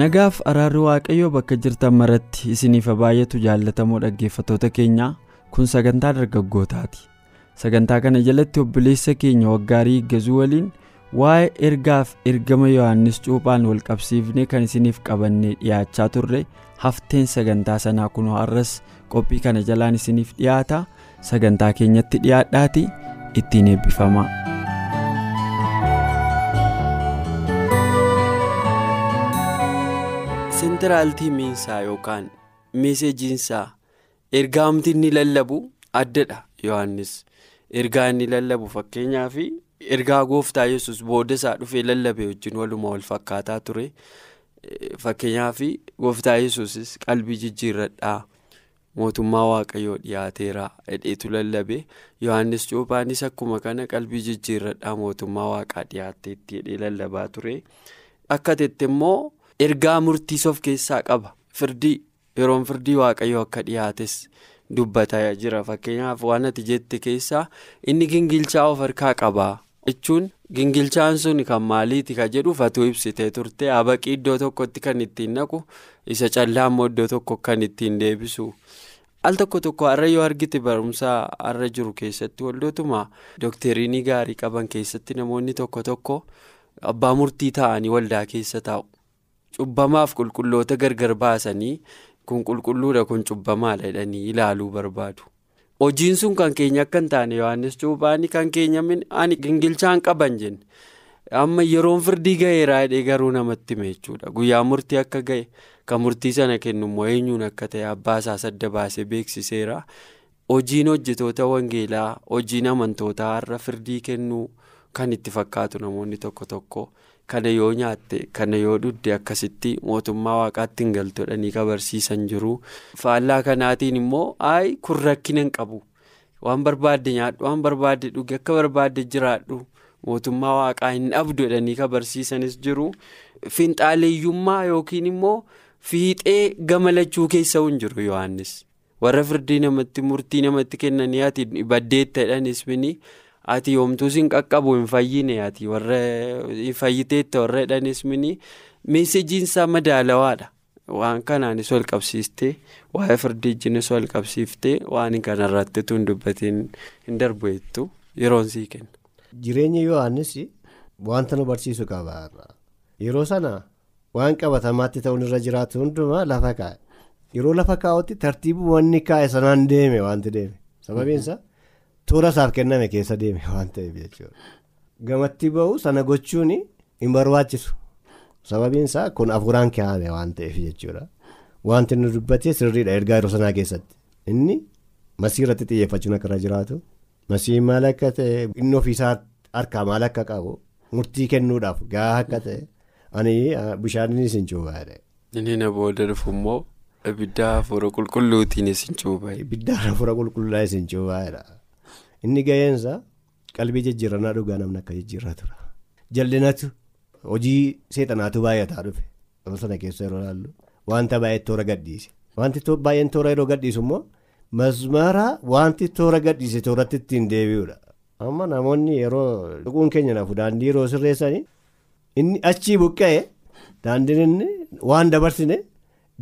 Nagaaf araarri waaqayyoo bakka jirtan maratti isiniif baay'atu jaallatamoo dhaggeeffattoota keenyaa kun sagantaa dargaggootaati. Sagantaa kana jalatti obboleessa keenya waggaarii gazuu waliin waa'ee ergaaf ergama yohannis cuuphaan wal qabsiifnee kan isiniif qabannee dhiyaachaa turre hafteen sagantaa sanaa kunoo har'as qophii kana jalaan isiniif dhiyaata. Sagantaa keenyatti dhiyaadhaati. Ittiin eebbifama. Seentiraal tiimiinsaa yookaan meeseejiinsaa ergaa humti inni lallabu addadha yohannis. Ergaa inni lallabu fakkeenyaaf ergaa gooftaa yesus booda isaa dhufee lallabe wajjin waluma wal fakkaataa ture. Fakkeenyaaf gooftaa yesusis qalbii jijjiirradhaa mootummaa waaqayyoo dhiyaateera hedheetu lallabe. Yohannis cuuphaanis akkuma kana qalbii jijjiirradhaa mootummaa waaqaa dhiyaateetti hedhee lallabaa ture. Akka tette immoo. Ergaa murtiis of keessaa qaba. Firdii yeroon firdii waaqayyoo akka dhiyaates dubbataa jira. Fakkeenyaaf waan ati jette keessaa inni gingilchaa of harkaa qaba. Jechuun gingilchaan sun kan maaliiti ka jedhu fatuu ibsitee turte habaqii iddoo tokkotti kan ittiin naqu isa callaa immoo iddoo tokko kan ittiin deebisu. Al tokko tokko har'a yoo argite barumsaa har'a jiru keessatti waldootuma. Doktariinii gaarii qaban keessatti namoonni tokko tokko abbaa murtii ta'anii waldaa keessa taa'u. Cubbamaaf qulqulloota gargar baasanii kun qulqulluudha kun cubbamaadha jedhanii ilaaluu barbaadu. Hojiin sun kan keenya akka hin taane yohannis cuuphaanii kan keenya ani gingilchaan qaban jenne. Amma yeroon firdii ga'eeraa hidhee garuu namatti hime jechuudha. Guyyaa murtii akka ga'e kan murtii sana kennu immoo eenyuun akka ta'e abbaa isaa sadda baasee beeksiseera. Hojiin hojjetoota wangeelaa hojiin amantootaa har'a firdii kennuu kan itti fakkaatu namoonni tokko tokko. Kana yoo nyaatte kana yoo dhudde akkasitti mootummaa waaqaatti hin galtodhanii kabarsiisan jiru. Faallaa kanaatiin immoo ayi kun rakkina hin qabu. Waan barbaadde nyaadhu waan barbaadde dhuge akka barbaadde jiraadhu. Mootummaa waaqaa hin dhabdu jedhanii kabarsiisanis jiru. Finxaaleeyyummaa yookiin immoo fiixee gamalachuu keessa hin jiru yohannis. Warra firdii namatti murtii namatti kennanii ati baddeetta jedhanis bini. Ati yoomtuus hin qaqqabu hin fayyine ati warra fayyiteetta warra jedhanis mini. Meesejiinsaa madaalawaadha. Waan kanaanis wal qabsiistee waa'ee firdijjiinis wal qabsiiftee waan kanarratti tun dubbatiin hin darbu jettu. Yeroon sii kenna. Jireenya Yohaannis wanta nu barsiisu qaba yeroo sana waan qabatamaatti ta'uun irra jiraatu hundumaa lafa kaa'e yeroo lafa kaa'utti tartiibuu wanni kaa'e sanaan deeme wanti deeme. Sababiinsa. Toora isaaf kenname keessa deeme waan ta'eef jechuudha gamatti bahu sana gochuun hin barbaachisu sababiin isaa kun afuraan kaa'ame waan ta'eef jechuudha wanti nu dubbatee sirriidha ergaa yeroo sanaa keessatti inni masii irratti xiyyeeffachuun akka irra jiraatu masii maal akka ta'e inni ofiisaa harkaa maal akka qabu murtii kennuudhaaf gahaa akka ta'e ani bishaaninis hin cuubaadha. inni na booda dhufu immoo ibidda hafuura qulqulluutiinis hin cuubaadha. ibidda hafuura qulqulluudhaanis hin cuubaadha. Inni ga'eensa qalbii jijjiirannaa dhugaa namni akka jijjiirraa tura jallinatu hojii seexanaatu baay'ataa dhufe. Sana keessa yeroo ilaallu wanta baay'ee toora gadhiise. Wanti baay'een toora yeroo gadhiisu immoo masmara wanti toora gadhiise tooratti ittiin deebi'uudha. Amma namoonni yeroo dhuguun keenya nafu daandii yeroo sirreessanii inni achii buqqa'e daandiin inni waan dabarsine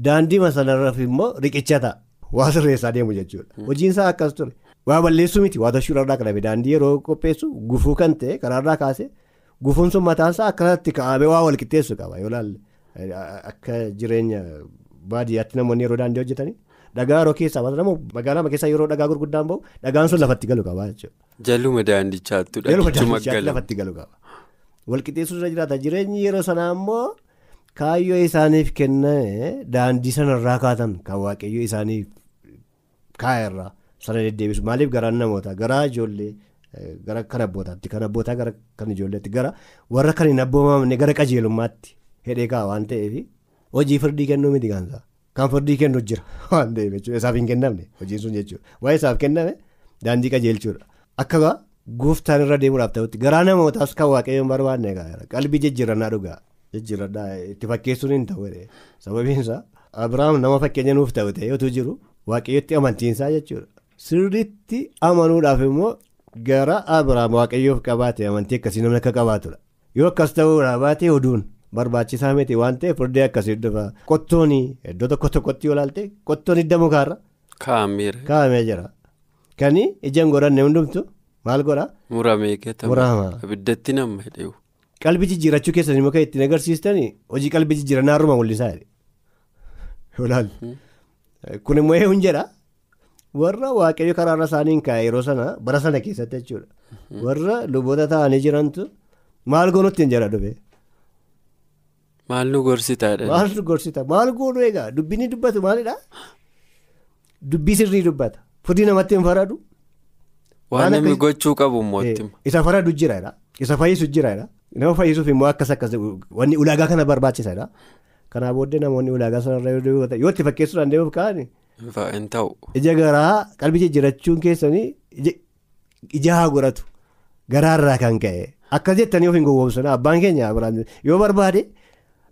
daandii masanarraaf immoo riqicha ta'a. Waa sirreessaa deemu jechuudha. Hojiinsaa akkas ture. Waa balleessuu miti waa tashuu irraa qalame daandii yeroo qopheessu gufuu kan ta'e karaarraa kaase gufuun sun mataansaa akkasatti kaa'amee waa wal qixxeessu qaba. Yoo ilaalle akka jireenya baadiyyaatti namoonni yeroo daandii hojjetanii dhagaa yeroo keessaa magaalaa keessaa yeroo dhagaa gurguddaan bahu dhagaan sun lafatti galu qaba jechuudha. jaluma daandichaattu lafatti galu qaba. Wal qixxeessuu irra jiraata. Jireenyi yeroo sanaa immoo kaayyoo isaaniif kenname daandii sanarraa kaatan kan waaqayyoo isaaniif kaa'erraa. Sana deddeebisu maaliif garaan namoota garaa ijoollee gara kan abbootaatti. Kan abbootaa gara kan ijoolleetti. Gara warra kan hin abboomamne gara qajeelummaatti hidhee ka'a waan ta'eef. Hojii firdii kennuu miti gaansaa kan firdii kennu jira waan ta'eef jechuudha isaaf hin kennamne? Hojiin sun jechuudha waa'ee isaaf kenname? Daandii qajeelchuudha akka gooftaan irra deemuudhaaf ta'utti garaa namootaas kan waaqayyoon barbaadne qalbii jijjiirannaa dhugaa. Jijjiirannaa itti fakkeessuun hin ta'u sababiinsa abiraam nama fakkeenya nuuf ta'u ta'ee utuu jiru waaqayyotti amantiinsaa jechuudha sirriitti amanuudhaaf immoo. Gara Abiraam waaqayyoof qabaate amantii akkasii namni akka qabaatudha. Yoo akkas ta'uudhaa baatee oduun barbaachisaa miti waan ta'eef furdee akkasii dhufa. Qottoon iddoo tokko tokkotti yoo ilaalte qottoon hidda mukaarra. Kaa'amee jira. Kan ijaan godhanne hundumtu maal godhaa? Muramee keessa. Murama. Abiddatti nama hidheewu. Qalbii jijjiirachuu keessanii muka ittiin agarsiistan hojii qalbii jijjiirannaa haruma mul'isaa jedhe. Kun immoo eeyyuu jedha. Warra waaqayyo karaarra isaaniin kaa'e yeroo sana bara sana keessatti jechuudha warra luboota ta'anii jirantu maal goonutti hin jedha dhufe. maal nu gorsitaadha. maal nu gorsita maal goonu egaa dubbini dubbatu maalidhaa dubbii sirrii dubbata fudii namatti hin faradu. waan namni gochuu qabu mootummaa. isa faradu jiraadha isa fayyisu jiraadha nama fayyisuuf immoo akkas akkas wanni ulaagaa kana barbaachisaadha kanaa booddee namoonni ulaagaa sanarra yoo itti fakkeessuu danda'uuf ka'ani. Hin ija garaa qalbii jijjiirachuun keessanii ija haa godhatu garaarraa kan ka'e akkas jettanii of hin gowwoomsina abbaan keenya yoo barbaade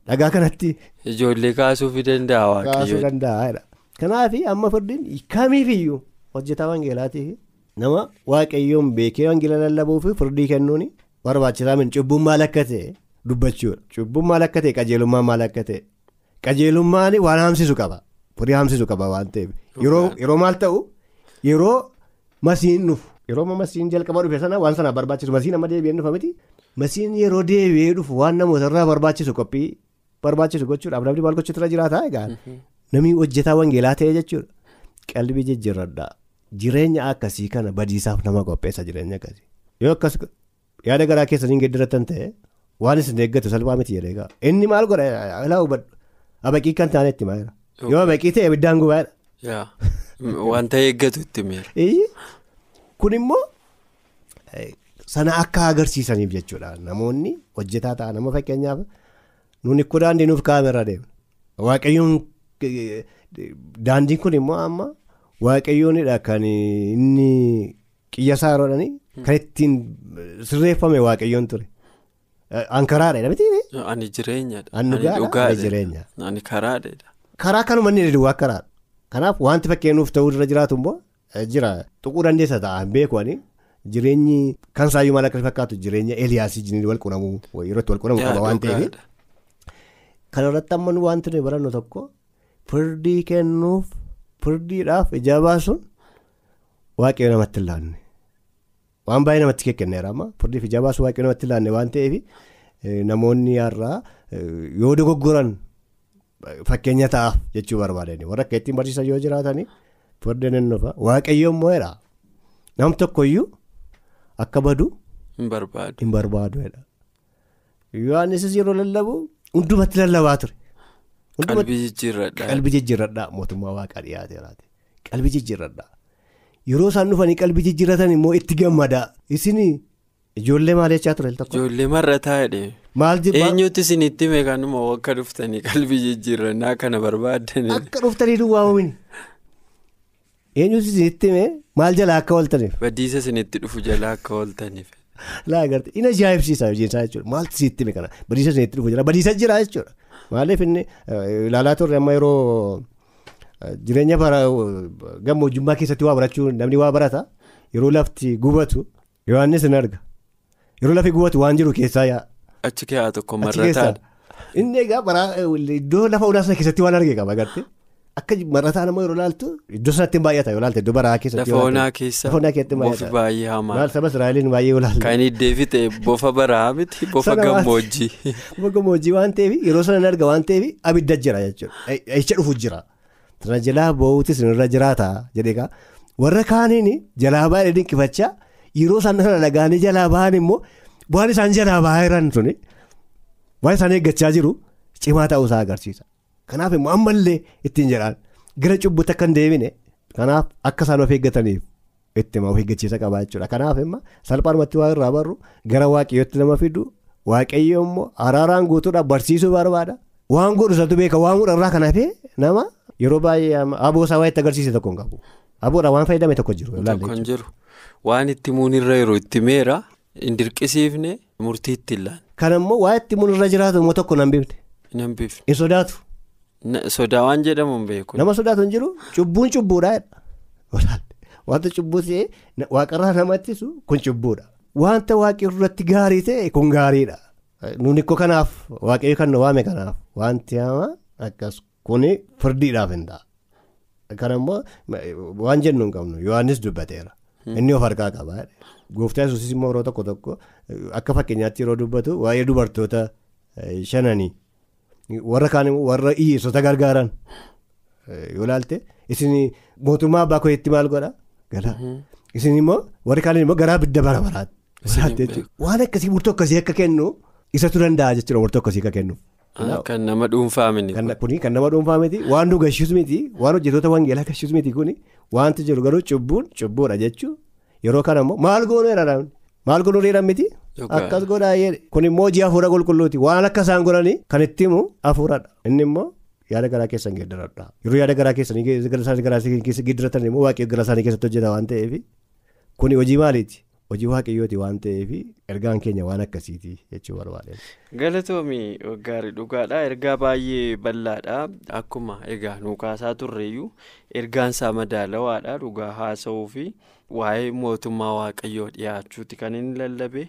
dhagaa kanatti. ijoollee kaasuufi danda'a waaqayyoon. kaasuu danda'a kanaaf amma firdiin kamiifiyyuu hojjetaa wangeelaatii nama waaqayyoon beekee wangeela lallabuu fi firdii kennuun barbaachisaa min. Cubbuun maal akka ta'e dubbachuudha. Cubbuun maal akka ta'e qajeelummaan maal akka ta'e. Qajeelummaan waan haamsisu qaba. Furii haamsisu qaba waan ta'eef yeroo maal ta'u yeroo masiin dhufu yeroo masiin jalqaba dhufe sana waan sana barbaachisu masiin amma deebi'ee dhufa miti masiin yeroo deebi'ee dhufu waan namoota irraa barbaachisu qophii barbaachisu gochuudhaaf namni maal gochuutu irra jiraata egaa namni hojjetaa wangeelaa ta'e jechuudha. Qalbii jijjiirradhaa. Jireenya akkasii kana badiisaaf nama qopheessa jireenya akkasii. Yoo akkas yaada garaa keessaniin geeddaratan ta'e waan isin eeggatu salphaa miti jedhee inni maal godha? Abaqii kan taane itti maayira. Yoo baqii ta'e ibiddaan gubaadha. wanta eeggatu itti miira. kun immoo sana akka agarsiisaniif jechuudha namoonni hojjetaa ta'a nama fakkeenyaaf nuuni kudha daandii nuuf kaa'amerra deemna waaqayyoon daandiin kun immoo amma waaqayyoonidha kan inni qiyyasaa yeroodhani kan ittiin sirreeffame waaqayyoon ture. Ankaraadha jedhamti. Ani jireenyadha. Ani dhugaadha. Ani karaadha. Karaa kanuma inni duwwaa karaadha. Kanaaf wanti fakkeenyaaf ta'uu irra jiraatu immoo jira tuquu dandeessa ta'an beekwani jireenyi kan saayyuu maal akka fakkaatu jireenya Eliyaasii jiniin wal qunnamuu yeroo itti wal qunnamuu qaba waan ta'eef. Kana irratti amma wanti nuyi barannu tokko firdii kennuuf firdiidhaaf ija baasuun waaqayyo namatti hin laanne. Waan baay'ee namatti kenneera amma firdiif ija baasuu waaqayyo namatti hin laanne waan ta'eef namoonni har'aa yoo dogoggoran. Fakkeenya ta'aaf jechuu barbaadani warra akka ittiin barsiisan yoo jiraatani furdeen hin dhufa waaqayyoon moo'eedha nam tokkoyyuu akka badu. Hin barbaadu. Hin barbaaduudha. Yohaannisis yeroo lallabu hundumatti lallabaa ture. Qalbii jijjiirradhaa. Qalbii jijjiirradhaa mootummaa waaqaa dhiyaateeraati. Qalbii jijjiirradhaa. Yeroo isaan dhufanii qalbii jijjiirratan immoo itti gammadaa isin ijoollee maal jechaa ture tokko. Ijoollee marrataa jedhee. Maal jibbaa Eenyuutti isinitti meeqanuma akka dhuftanii qalbii jijjiirannaa kana barbaaddan. akka dhuftanii duwwaamamini. Eenyuutti isinitti mee maal jalaa akka ooltaniif. Badiisa isinitti dhufu jalaa akka ooltaniif. Laa agartee inni ajaa'ibsiisa hojiinsaa jechuudha maaltu isinitti mee kana badiisa isinitti dhufu jira badiisa jira jechuudha maaliif inni ilaalaa turre amma yeroo jireenya bara gammoojjummaa keessatti waa barachuu namni waa barata yeroo lafti gubatu Yohaannis hin arga yeroo lafti gubatu waan jiru keessaa yaa. Achi keessaa tokko keessaa inni egaa bara iddoo lafa onaa sana keessatti waan arge qaba agartee akka marrataa nama yeroo laaltu iddoo sanatti hin baay'ata yoo laalte iddoo baraa keessatti. Lafa onaa keessa bofi baay'ee hamaa. Maal saba Israa'eliin baay'ee yoo laalte. Kan iddeefi ta'e bofa baraa miti bofa gammoojjii. Bofa gammoojjii waan ta'eef yeroo sana arga waan ta'eef abidda jira jechuudha. Eecha dhufu jira. Sana jalaa ba'uutis irra jiraata jedheegaa warra kaaniin jalaa baay'ee dinqifachaa yeroo isaan sana dhagaanii jalaa ba'an immoo waan isaan jalaa ba'aa jiran suni waan isaan eeggachaa jiru cimaa ta'uusaa agarsiisa. Kanaaf immoo ammallee ittiin jedhaan gara cubbutti akka hin deebine kanaaf akka isaan of eeggataniif itti of eeggachiisa qabaa jechuudha. Kanaaf immoo salphaadhumatti waa irraa barru gara waaqayyootti nama fidu waaqayyo immoo araaraan guutuudhaaf barsiisuu barbaada. Waan godhu isatu beeka waan godhu irraa kan hafee nama yeroo baay'ee aboo isaa waa itti agarsiise tokko hin qabu. Aboodhaan waan fayyadame tokko jiru. Waan itti muun irra yeroo itti meera hin dirqisiifne murtii itti illaan. Kan immoo waa itti muun irra jiraatu immoo tokko nan beekne. Nan beekne. Hin sodaatu. Sodaa waan jedhamu hin beeku. Nama sodaatu hin jiru cubbuun cubbuudha. Wanta cubbuu ta'ee waaqarraa namattisu kun cubbuudha. Wanta waaqii irratti gaarii ta'e kun gaariidha. Nuuni ikkoo kanaaf waaqayyo kan nu waame kanaaf wanti hamaa akkas kuni firdiidhaaf hin ta'a. Kana immoo waan jennu hin qabnu Yohaannis dubbateera. Inni of harkaa qaba. Gooftaan yesuusis immoo yeroo tokko tokko akka fakkeenyaatti yeroo dubbatu waa'ee dubartoota shananii warra kaan warra hiyyeessota gargaaran. Yoo ilaalte isin mootummaa abbaa kootiitti maal godha? Gala. Isin immoo warri kaan immoo garaa bidda bara baraatti. Waan akkasii murtoo akkasii akka kennu isatu danda'a jechuudha murtoo akkasii akka kennu. Kan nama dhuunfaa miti. Kuni kan nama dhuunfaa miti waan nu gashiisu miti waan hojjetoota wangeelaa gashiisu miti kuni. Wanti jiru garuu cubbuun cubbuudha jechuun. Yeroo kana immoo maal gooneera maal gooneera miti? Akkas godhaa kun immoo hojii hafuura qulqulluuti waan akka isaan godhanii kan itti himu hafuuradha. Inni immoo yaada garaa keessan geeddaradha. Yeroo yaada garaa keessanii garaa keessa geeddaratan immoo waaqayyo garaa isaanii keessatti hojjeta waan ta'eef kuni hojii maaliiti. Hojii waaqayyooti waan ta'eef ergaan keenya waan akkasiiti jechuu barbaade. galatoomii gaarii dhugaadha ergaa baay'ee bal'aadha akkuma egaa nu kaasaa turreeyyuu ergaan isaa madaalawaadha dhugaa haasa'uu fi waa'ee mootummaa waaqayyoo dhiyaachuuti kan inni lallabe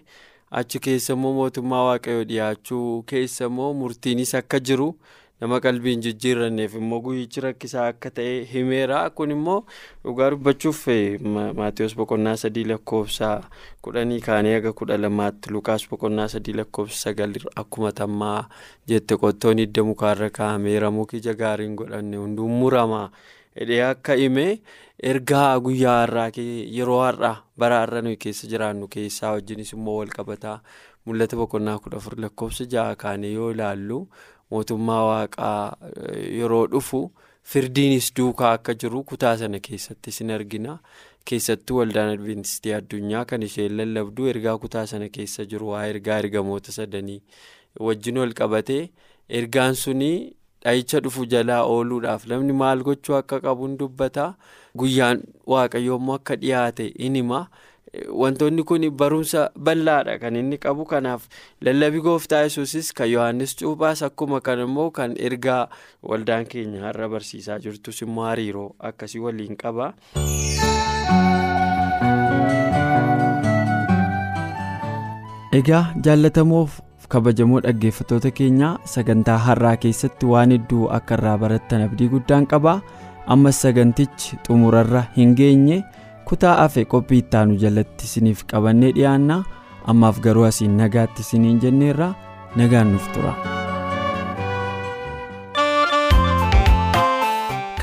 achi keessa immoo mootummaa waaqayyoo dhiyaachuu keessa immoo murtiinis akka jiru. Nama qalbiin jijjiirranneef immoo guyyichi rakkisaa akka ta'e himeera kun immoo dhugaa dubbachuuf maatiyoos boqonnaa sadii lakkoofsa kudhanii kaanii haga kudha lamaatti lukaas boqonnaa sadii lakkoofsa sagal akkuma tammaa jette qottoon hidda mukaarra kaa'ameera mukija gaariin godhanne hunduun muramaa hidhee akka hime ergaa guyyaa har'aa yeroo har'aa bara har'a nuyi keessa jiraannu keessaa wajjinis immoo wal qabataa mul'ata boqonnaa kudha afur lakkoofsa ja'a kaanii yoo ilaallu. Mootummaa waaqaa yeroo dhufu firdiinis duukaa akka jiru kutaa sana keessatti sin argina keessattuu waldaan adventistii addunyaa kan isheen lallabdu ergaa kutaa sana keessa jiru waa ergaa ergamoota sadanii wajjin wal qabatee ergaan suni dhahicha dhufu jalaa ooluudhaaf namni maal gochuu akka qabuun dubbata guyyaan waaqayyoommoo akka dhiyaate inima. Wantoonni kun barumsa bal'aadha kan inni qabu kanaaf lallabii gooftaa yesuusis kan yohannis cuuphaas akkuma kan immoo kan ergaa waldaan keenya har'a barsiisaa jirtus immoo hariiroo akkasii waliin qaba. egaa jaallatamoof kabajamoo dhaggeeffattoota keenyaa sagantaa har'aa keessatti waan hedduu akka irraa barattan abdii guddaan qaba ammas sagantichi xumurarra hin geenye. Kutaa hafe qophii ittaanu jalatti isiniif qabannee dhiyaanna ammaaf garuu asiin nagaatti isiniin jenneerra nagaan nuuf tura.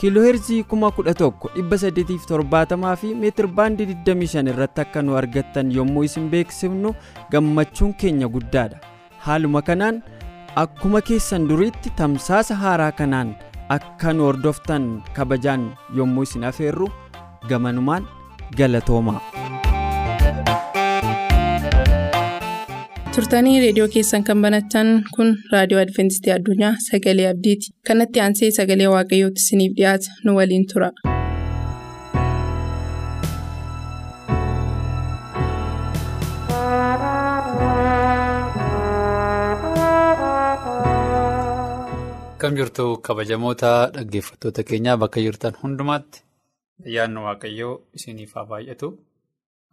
kiilooheerzii 11,870 fi meetirbaandii 25 irratti akka nu argattan yommuu isin beeksifnu gammachuun keenya guddaadha haaluma kanaan akkuma keessan duriitti tamsaasa haaraa kanaan akka nu hordoftan kabajaan yommuu isin afeerru gamanumaan galatoomaa. Turtanii reediyoo keessan kan banatan kun raadiyoo adventistii addunyaa sagalee abdiiti kanatti aansee sagalee waaqayyootti isiniif dhiyaata nu waliin tura. Akkam jirtu kabajamoota dhaggeeffattoota keenyaa bakka jirtan hundumaatti ayyaanni waaqayyoo isiniif haa baay'atu.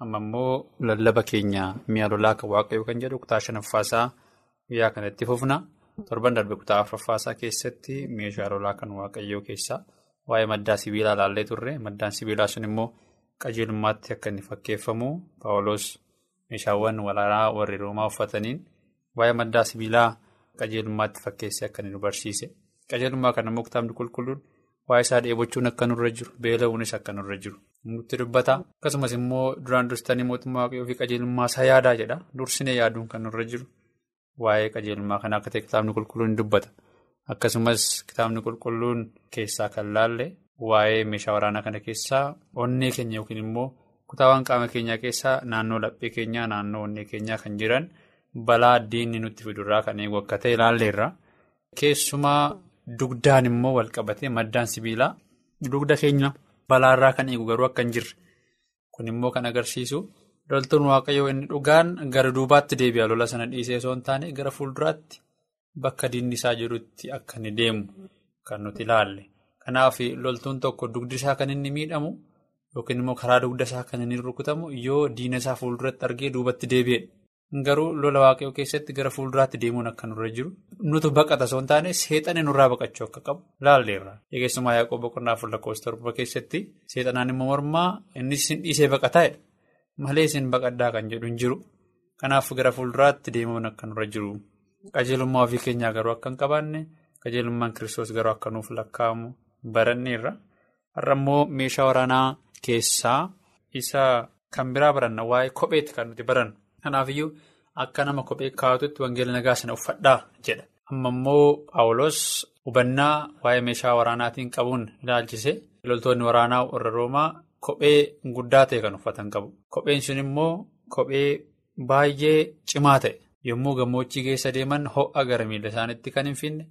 Amma immoo lallaba keenya mi'a lolaa kan waaqayyoo kan jedhu kutaa shanaffaasaa guyyaa kanatti fufna. Torban darbe kutaa afuraffaasaa keessatti meeshaa lolaa kan waaqayyoo keessaa waa'ee maddaa sibiilaa ilaallee turre. Maddaan sibiilaa sun immoo qajeelummaatti akka inni fakkeeffamu paawuloos meeshaawwan waraanaa warri roomaa uffataniin waa'ee maddaa sibiilaa qajeelummaatti fakkeessee akka inni nu barsiise qajeelummaa kana immoo kitaabni qulqulluun waa'ee isaa dheebochuun akka nurra jiru beela'uunis akka nurra jiru nutti dubbata. Akkasumas immoo duraan dursitanii mootummaa waaqayyoo fi qajeelummaa isaa yaadaa jedha. Dursinee yaaduun kan nurra jiru. Waa'ee qajeelummaa kanaa akka ta'e kitaabni qulqulluun dubbata. Akkasumas kitaabni qulqulluun keessaa kan laalle waa'ee meeshaa waraanaa kana keessaa onnee keenya yookiin immoo kutaawwan qaama keenyaa keessaa naannoo laphee keenyaa naannoo onnee keenyaa kan jiran balaa diinni nutti fidurraa kan eegu akka ta'e ilaalleerra keessumaa dugdaan immoo wal qabatee maddaan sibiilaa. Dugda keenya balaarraa kan eegu garuu akka hin jirre kun immoo kan agarsiisu loltuun waaqayyoo inni dhugaan gara duubaatti deebi'a lola sana dhiisee osoo hin taane gara fuulduraatti bakka diinni isaa jirutti akka inni deemu kan nuti ilaalle. Kanaaf loltuun tokko dugdi isaa kan inni miidhamu yookiin immoo karaa dugda isaa kan inni rukutamu yoo diina isaa fuulduratti argee duubatti deebi'edha. Garuu lola waaqayyoo keessatti gara fuulduraatti deemuun akka nurra jiru nuti baqata osoo hin taane seexanni nurraa baqachuu akka qabu ilaalleerra. Eegessumaa yaaqoo boqonnaa afur lakkoofsa torba keessatti seexanaan immoo mormaa inni isin dhiisee baqataa'edha. Malee isin baqaddaa kan jedhu hin jiru. Kanaaf gara fuulduraatti deemuun akka nurra jiru. Qajeelummaa ofii keenyaa garuu akka hin qabaanne qajeelummaan kiristoos garuu akka nuuf lakkaa'amu. Baranneerra har'a immoo meeshaa waraanaa keessaa isa kan biraa baranna waa'ee kopheetti kan nuti barannu. Kanaafiyyuu akka nama kophee kaa'atutti wangeela nagaa sana uffadhaa jedha. Amma immoo Paawulos hubannaa waa'ee meeshaa waraanaatiin qabuun ilaalchise loltoonni waraanaa warra Roomaa kophee guddaa ta'e kan uffatan qabu. Kopheen sun immoo kophee baay'ee cimaa ta'e yommuu gammoojjii keessa deeman ho'a gara miila isaaniitti kan hin finne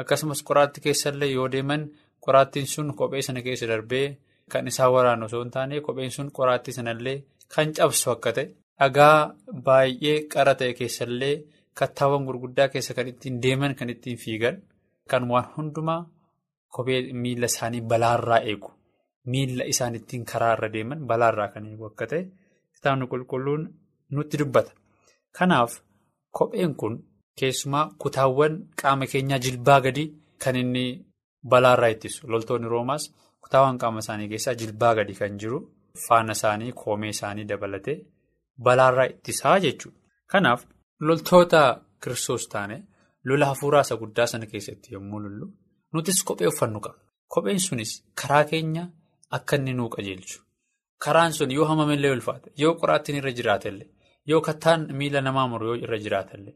akkasumas qoraattii keessallee yoo deeman. Qoraattiin sun kophee sana keessa darbee kan isaan waraanu osoo hin taane kopheen sun qoraattii sanallee kan cabsu akka ta'e dhagaa baay'ee qara ta'e keessallee kattaawwan gurguddaa keessa kan ittiin deeman kan ittiin fiigan kan waan hundumaa kophee miila isaanii balaarraa eegu miila isaan ittiin karaarra deeman balaarraa kan eegu akka ta'e kitaabni qulqulluun nutti dubbata. Kanaaf kopheen kun keessumaa kutaawwan qaama keenyaa jilbaa gadi kan inni. Balaarraa ittisu loltoonni roomaas kutaawwan qaama isaanii keessaa jilbaa gadi kan jiru faana isaanii koomee isaanii dabalatee balaarraa ittisaa jechuudha. Kanaaf loltoota kiristoos taane lola hafuuraa isa guddaa sana keessatti yommuu lollu nutis kophee uffannu qabna. Kopheen sunis karaa keenya akka inni nuu qajeelchu karaan sun yoo hamamellee ulfaate yoo qoraattiin irra jiraatellee yoo kattaan miila namaa muru yoo irra jiraatellee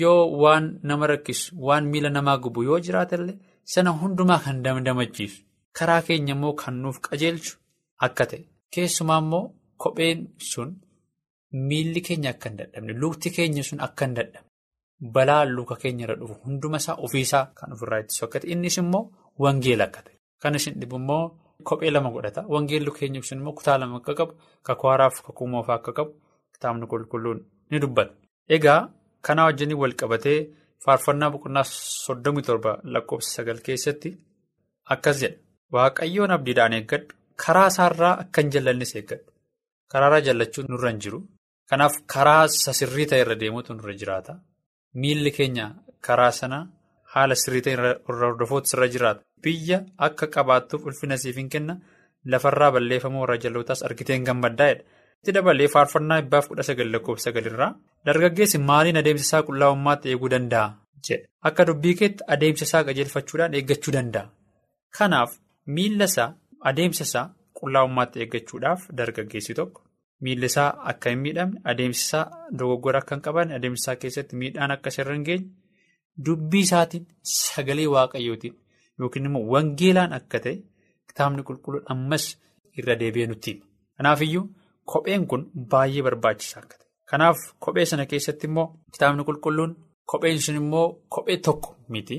yoo waan nama rakkisu waan miila namaa gubu yoo jiraatellee. Sana hundumaa kan damdamachiisu karaa keenya immoo kan nuuf qajeelchu akka ta'e keessumaa immoo kopheen sun miilli keenya akka hin dadhabne lukti keenya sun akka hin dadhabne balaa luka keenya irra dhufu hunduma isaa ofiisaa kan ofirraa ittisu akka ta'e innis immoo wangeela akka ta'e kan isin dhibu immoo kophee lama godhata wangeelli keenya sun immoo kutaa lama akka qabu kakuu haaraaf kakuu moofaa akka qabu kitaabni qulqulluun ni dubbata. Egaa kanaa wajjin wal qabatee. Faarfannaa boqonnaa soddomii torba lakkoofsa sagal keessatti akkas jedha. Waaqayyoon abdiidhaan eeggadhu. Karaa isaarraa akka hin jallannes eeggadhu. Karaarraa jallachuun nurra hin jiru. Kanaaf karaa sirrii ta'e irra deemuutu nurra jiraata. Miilli keenya karaa sana haala sirrii ta'e irra hordofuutu irra jiraata. Biyya akka qabaattuuf ulfina siif hin kenna. Lafarraa balleeffamuu warra jalootaas argiteen gammaddaa'edha. Itti dabalee faarfannaa dhibbaaf kudha sagal lakkoofsa sagalirraa dargaggeessi maaliin adeemsa isaa qullaa'ummaatti eeguu danda'a jedha. Akka dubbii keetti adeemsa isaa qajeelfachuudhaan eeggachuu danda'a. Kanaaf miilla isaa adeemsa isaa qullaa'ummaatti eeggachuudhaaf dargaggeessi tokko miilli isaa akka hin miidhamne adeemsa isaa dogoggora akka hin qabanne adeemsa isaa keessatti miidhaan akka irra hin geenye dubbii isaatiin sagalee waaqayyootiin yookiin immoo wangeelaan akka ta'e kitaabni qulqulluun ammas irra deebi'ee nutti hima. Kanaafiyyuu. Kopheen kun baay'ee barbaachisaa akka ta'e. Kanaaf kophee sana keessatti immoo kitaabni qulqulluun kopheen sun immoo kophee tokko miti.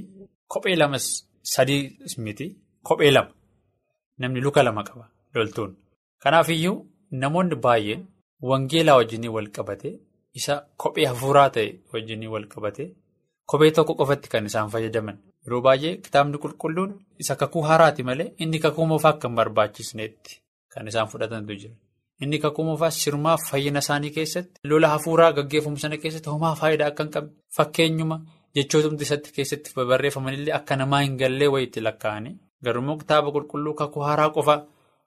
Kophee lamas sadii miti. Kophee lama. Namni luka lama qaba loltuun. Kanaafiyyuu namoonni baay'een wangeelaa wajjin wal qabate isa kophee hafuuraa ta'e wajjin wal qabate kophee tokko qofatti kan isaan fayyadaman. Yeroo baay'ee kitaabni qulqulluun isa kakuu haaraati malee inni kakuu moofaa hin barbaachisneetti kan isaan fudhatantu jira. Inni kakuu moofaa sirmaa fayyina isaanii keessatti lola hafuuraa gaggeeffamu sana keessatti homaa faayidaa akka hin qabne fakkeenyuma jechootumti isatti keessatti barreeffamanillee akka namaa hin gallee wayiitti lakkaa'anii garuu kitaaba qulqulluu kakuu haaraa qofa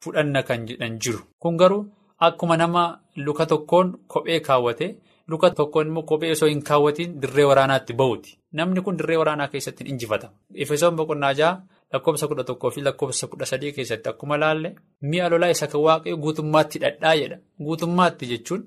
fudhanna kan jedhan jiru. Kun garuu akkuma nama luka tokkoon kophee kaawwate luka tokkoon immoo kophee osoo hin kaawwatiin dirree waraanaatti bahuuti. Namni kun dirree waraanaa keessatti injifatama. Efesoon boqonnaa jaha lakkoofsa kudha tokkoo fi lakkoofsa kudha sadii keessatti akkuma laalle mi'a lolaa isa kan waaqayyo guutummaatti hidhadhaa jedha. Guutummaatti jechuun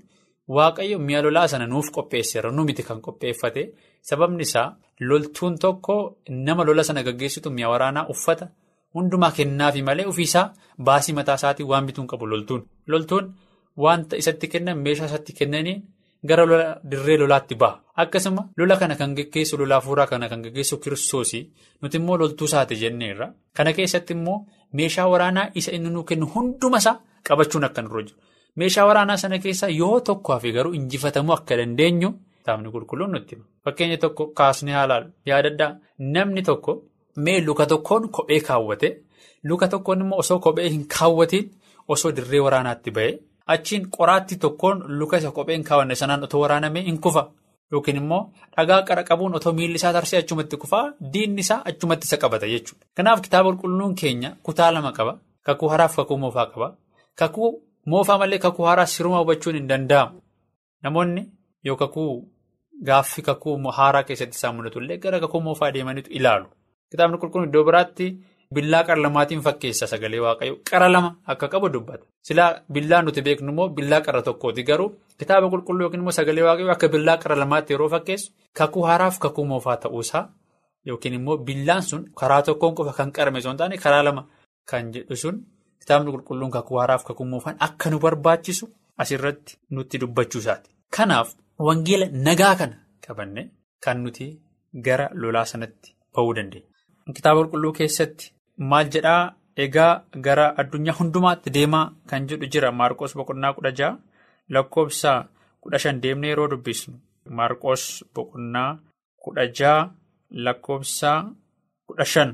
waaqayyo mi'a lolaa sana nuuf qopheesseera nu miti kan qopheeffate sababni isaa loltuun tokko nama lola sana gaggeessitu mi'a waraanaa uffata hundumaa kennaafi malee ofiisaa baasii mataa isaatiin waan bituun qabu loltuun. Loltuun wanta isatti kennan meeshaa isatti kennaniin. Gara lola dirree lolaatti ba'a. Akkasuma lola kana kan gaggeessu lola hafuuraa kana kan gaggeessu kiristoosii nuti immoo loltuu isaati jenneerra. Kana keessatti immoo meeshaa waraanaa isa inni nuu kennu hundumasaa qabachuun akka nurra jiru. Meeshaa waraanaa sana keessaa yoo tokko hafe garuu injifatamuu akka dandeenyu kitaabni qulqulluun nutti. Fakkeenya tokko kaasnee haalaan yaadaddaa namni tokko mee luka tokkoon kophee kaawwate luka tokkoon immoo osoo kophee hin kaawwatiin osoo dirree waraanaatti ba'e. Achiin qoraatti tokkoon luka isa kopheen kaawwanne sanaan otoo waraanamee hin kufa yookiin immoo dhagaa qara qabuun otoo miilli isaa tarsee achumatti kufaa diinni isaa achumatti isa qabata jechuudha. Kanaaf kitaaba qulqulluun keenya kutaa lama qaba. Kakuu haraaf kakuu moofaa qaba. Kakuu moofaa malee kakuu haraa siruma hubachuun hin danda'amu. Namoonni yoo kakuu gaaffii kakuu haaraa keessatti isaan mudatu illee gara kakuu moofaa deemaniitu ilaalu. Kitaabni qulqulluun iddoo biraatti. Billaa qara lamaatiin fakkeessa sagalee waaqayyo qara lama akka qabu dubbata. Silaa billaa nuti beeknu immoo billaa qara tokkooti garuu kitaaba qulqulluu yookiin immoo sagalee waaqayyo akka billaa qara lamaatti yeroo fakkeessu kakuu haaraaf kakuu moofaa ta'uusaa yookiin immoo billaan sun karaa tokkoon qofa kan qarame osoo hin taane karaa lama kan jedhu sun kitaabni qulqulluun kakuu haaraaf kakuu moofaan akka nu barbaachisu asirratti nutti dubbachuusaati. Kanaaf wangeela nagaa kana qabanne kan nuti gara lolaa sanatti ba'uu dandeenya. Kitaaba qulqulluu keessatti. Maal jedhaa egaa gara addunyaa hundumaatti deemaa kan jedhu jira Maarqos boqonnaa kudha jaha lakkoofsa kudha shan deemnee yeroo dubbisnu Maarqos boqonnaa kudha jaha lakkoofsa kudha shan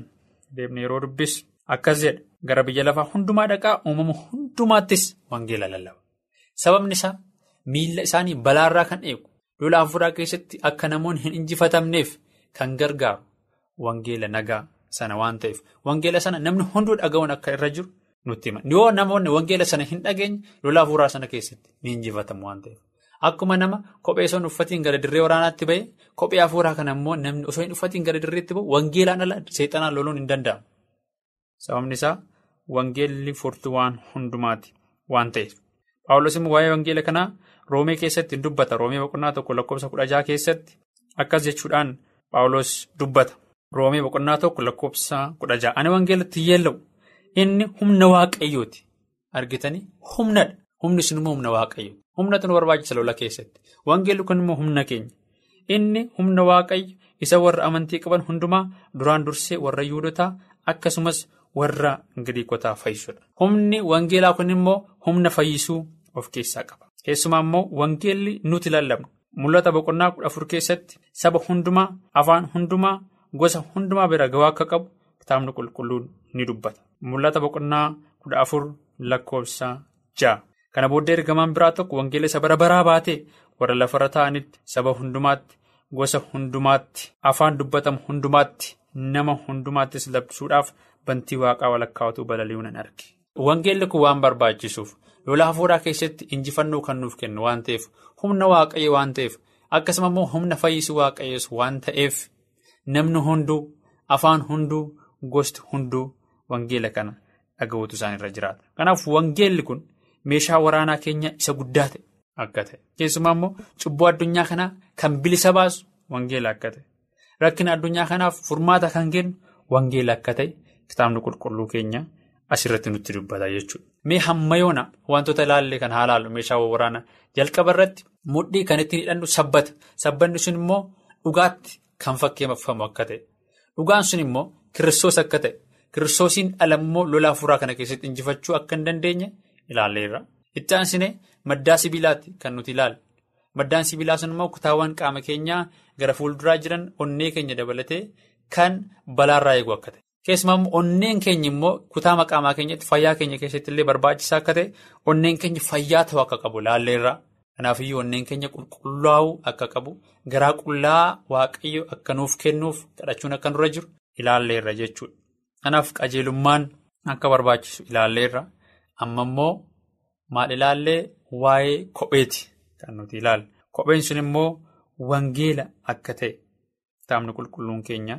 deemnee yeroo dubbisnu akkas jedha gara biyya lafaa hundumaa dhaqaa uumama hundumaattis wangeela lallaba. Sababni isaa miila isaanii balaarraa kan eegu lola hafuuraa keessatti akka namoonni hin injifatamneef kan gargaaru wangeela nagaa. Sana waan ta'eef wangeela sana namni hunduu dhaga'uun akka irra jiru nutti hima. Yoo namoonni wangeela sana hin dhageenye lola hafuuraa sana keessatti ni injifatamu waan ta'eef. Akkuma nama kophee hin uffatiin gara dirree waraanaatti ba'e kophee hafuuraa kana immoo namni osoo hin uffatiin gara dirreetti ba'u wangeelaan ala seexanaan loluun hin danda'amu. Sababni isaa wangeelli furtuu waan hundumaati waan ta'eef. Paawulos immoo waa'ee wangeela kanaa roomee keessatti dubbata. Roomee boqonnaa tokko lakkoofsa kudha keessatti akkas jechuudhaan paawulos dubbata. Roomee boqonnaa tokko lakkoofsa kudha jaha. Ani wangeelatti yeella'u inni humna waaqayyooti. Argitanii humnadha. Humni sun immoo humna waaqayyooti. Humnatu nu barbaachisa lola keessatti. Wangeelli kun immoo humna keenya. Inni humna waaqayyo isa warra amantii qaban hundumaa duraan dursee warra yuudotaa akkasumas warra Giriikotaa fayyisudha. Humni wangeelaa kun immoo humna fayyisuu of keessaa qaba. Keessumaa immoo wangeelli nuti lallabnu. Mul'ata boqonnaa kudha afur keessatti saba hundumaa afaan hundumaa. Gosa hundumaa bira ga'uu akka qabu kitaabni qulqulluun ni dubbata. Mul'ata boqonnaa kudha afur lakkoofsa ja'a. Kana booddee ergamaan biraa tokko wangeela isa bara baraa baatee warra lafarra taa'anitti saba hundumaatti gosa hundumaatti afaan dubbatamu hundumaatti nama hundumaattis labsuudhaaf bantii waaqaa walakkaawwatuu balali'uu nan arge. Wangeelli kun waan barbaachisuuf lola hafuuraa keessatti injifannoo kan nuuf kennu waan ta'eef humna waaqayyo waan ta'eef akkasuma immoo humna fayyisuu waaqayyoos waan ta'eef. Namni hunduu afaan hunduu gosti hunduu wangeela kana dhaga'uutu isaan irra jiraata. Kanaaf wangeelli kun meeshaa waraanaa keenya isa guddaa ta'e akka ta'e. Keessumaa immoo cubbuu addunyaa kanaa kan bilisa baasu wangeela akka ta'e. Rakkina addunyaa kanaaf furmaata kan kennu wangeela akka ta'e kitaabni qulqulluu keenya asirratti nutti dubbata jechuudha. Mee hamma yoona wantoota ilaallee kan haa ilaallu meeshaa waraanaa jalqaba irratti mudhii kan ittiin hidhannu sabbata. Sabbanni sun immoo dhugaatti. Kan fakkeeffamu akka ta'e dhugaan sun immoo kiristoos akka ta'e kiristoosiin ala immoo lola hafuuraa kana keessatti injifachuu akka hin dandeenye ilaalleerra. Itti aansine maddaa sibiilaatti kan nuti ilaalle maddaan sibiilaa sun immoo kutaawwan qaama keenyaa gara fuulduraa jiran onnee keenya dabalatee kan balaarraa eegu akka ta'e keessumaa onneen keenya immoo kutaa qaamaa keenyatti fayyaa keenya keessatti illee barbaachisaa akka ta'e onneen keenya fayyaa ta'uu akka qabu ilaalleerra. Kanaafiyyuu onneen keenya qulqullaa'uu akka qabu garaa qullaa waaqayyo akka nuuf kennuuf kadhachuun akka nurra jiru ilaalleerra jechuudha. Kanaaf qajeelummaan akka barbaachisu ilaalleerra amma immoo maal ilaallee waa'ee kopheeti kan nuti ilaalle. Kopheen sun immoo wangeela akka ta'e kitaabni qulqulluun keenya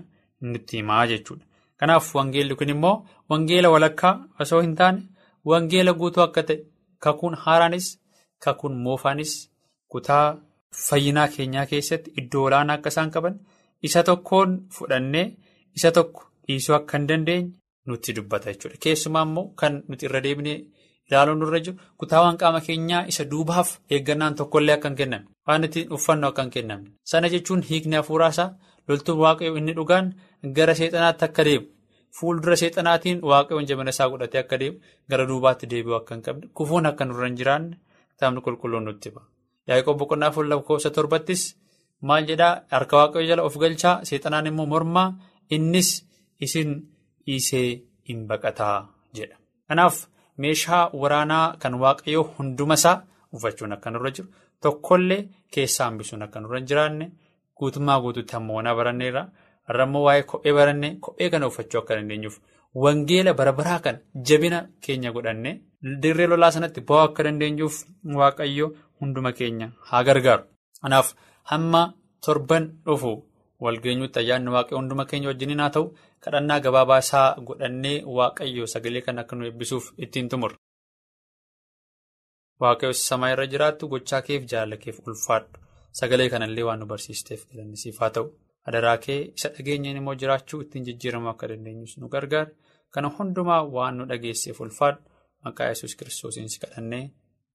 nutti himaa jechuudha. Kanaaf wangeelli kun immoo wangeela walakkaa osoo hin taane wangeela guutuu akka ta'e kakuun haaraanis kakuun moofaanis kutaa fayyinaa keenyaa keessatti iddoo olaanaa akka isaan qaban isa tokkoon fudhannee isa tokko dhiisuu akka hin dandeenye nutti dubbata jechuudha. Keessumaa immoo kan nuti irra deebinee ilaaluun nurra jiru kutaawwan qaama keenyaa isa duubaaf eeggannaan tokkollee akka hin kennamne waan ittiin uffannoo akka hin kennamne sana jechuun hiikni hafuuraasaa loltuun waaqayyoo inni dhugaan gara seexanaatti akka deemu fuuldura seexanaatiin waaqayyoon jabina isaa godhatee akka deemu gara duubaatti deebi'uu akka hin qabne kufuun akka nurra hin jiraanne kitaabni qulqulluun nutti ba'a. Yaaqoob boqonnaa fuula lakkoofsa torbattis maal jedhaa harka waaqayyoo jala of galchaa seexanaan immoo mormaa innis isin dhiisee hin baqataa jedha. Kanaaf meeshaa waraanaa kan waaqayyoo hunduma isaa uffachuun akka nurra jiru tokkollee keessaa hambisuun akka nurra hin jiraanne guutummaa guutuutti hammoonaa baranneerra har'a immoo waa'ee kophee barannee kophee kana uffachuu akka dandeenyuuf wangeela bara baraa kana jabina keenya godhannee dirree lolaa sanatti ba'uu akka dandeenyuuf waaqayyo hunduma keenya haa gargaaru. Kanaaf hamma torban dhufu walgeenyuutti ayyaanni waaqayyo hunduma keenya wajjiniin haa ta'u kadhannaa gabaabaa isaa godhannee waaqayyo sagalee kan akka nu eebbisuuf ittiin tumurra. Waaqayyo samaa irra jiraattu gochaa keef jaalala keef ulfaadhu sagalee kanallee waan nu barsiisteef galannisiif haa ta'u adaraa kee isa dhageenyeen immoo jiraachuu ittiin jijjiiramuu akka dandeenyus nu gargaara kana hundumaa waan nu dhageesseef ulfaadhu maqaa yesus kiristoosiin si kadhannee.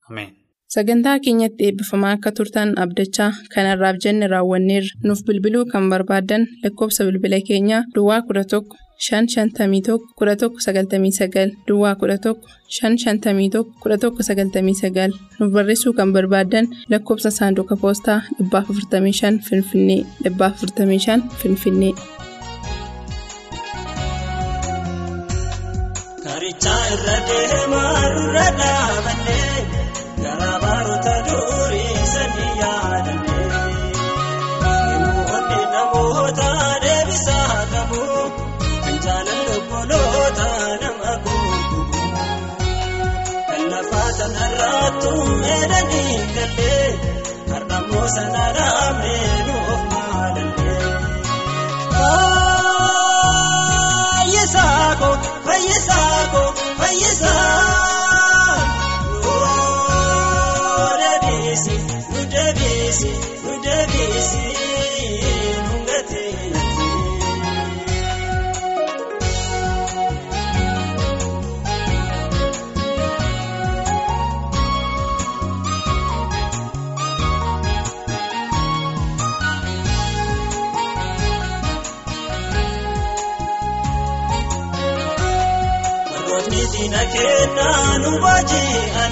Ameen. Sagantaa keenyatti eebbifamaa akka turtan abdachaa kanarraaf jenne raawwanneerra. Nuuf bilbiluu kan barbaaddan lakkoofsa bilbila keenyaa Duwwaa 11 551 1199 Duwwaa 11 551 1199 nuuf barreessuu kan barbaaddan lakkoofsa saanduqa poostaa 455 Finfinnee 455 Finfinnee. Irra deemaa irra dhaabannee. Garaa baroota durii sanii yaadannee Namoonni namoota deebisaa qabu kan jaalalli obboloota nama guutuu kan lafaa sanarraattu meedanii gallee har'ammoo sana dhaabnee nuuf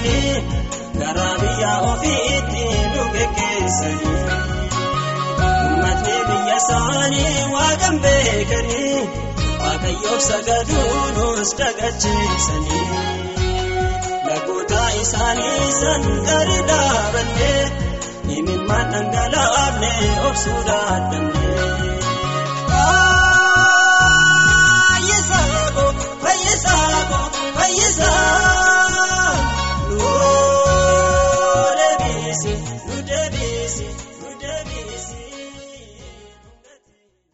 baaji'anii. Garaa biyya ofiitti nu geggeessanii uummatni biyya isaanii waaqan beekanii waaqayyoof sagaduu nus dagacheessanii lagoota isaanii san gadi dhaabannee imimmaan dhangalaafne obsuu dadhabne.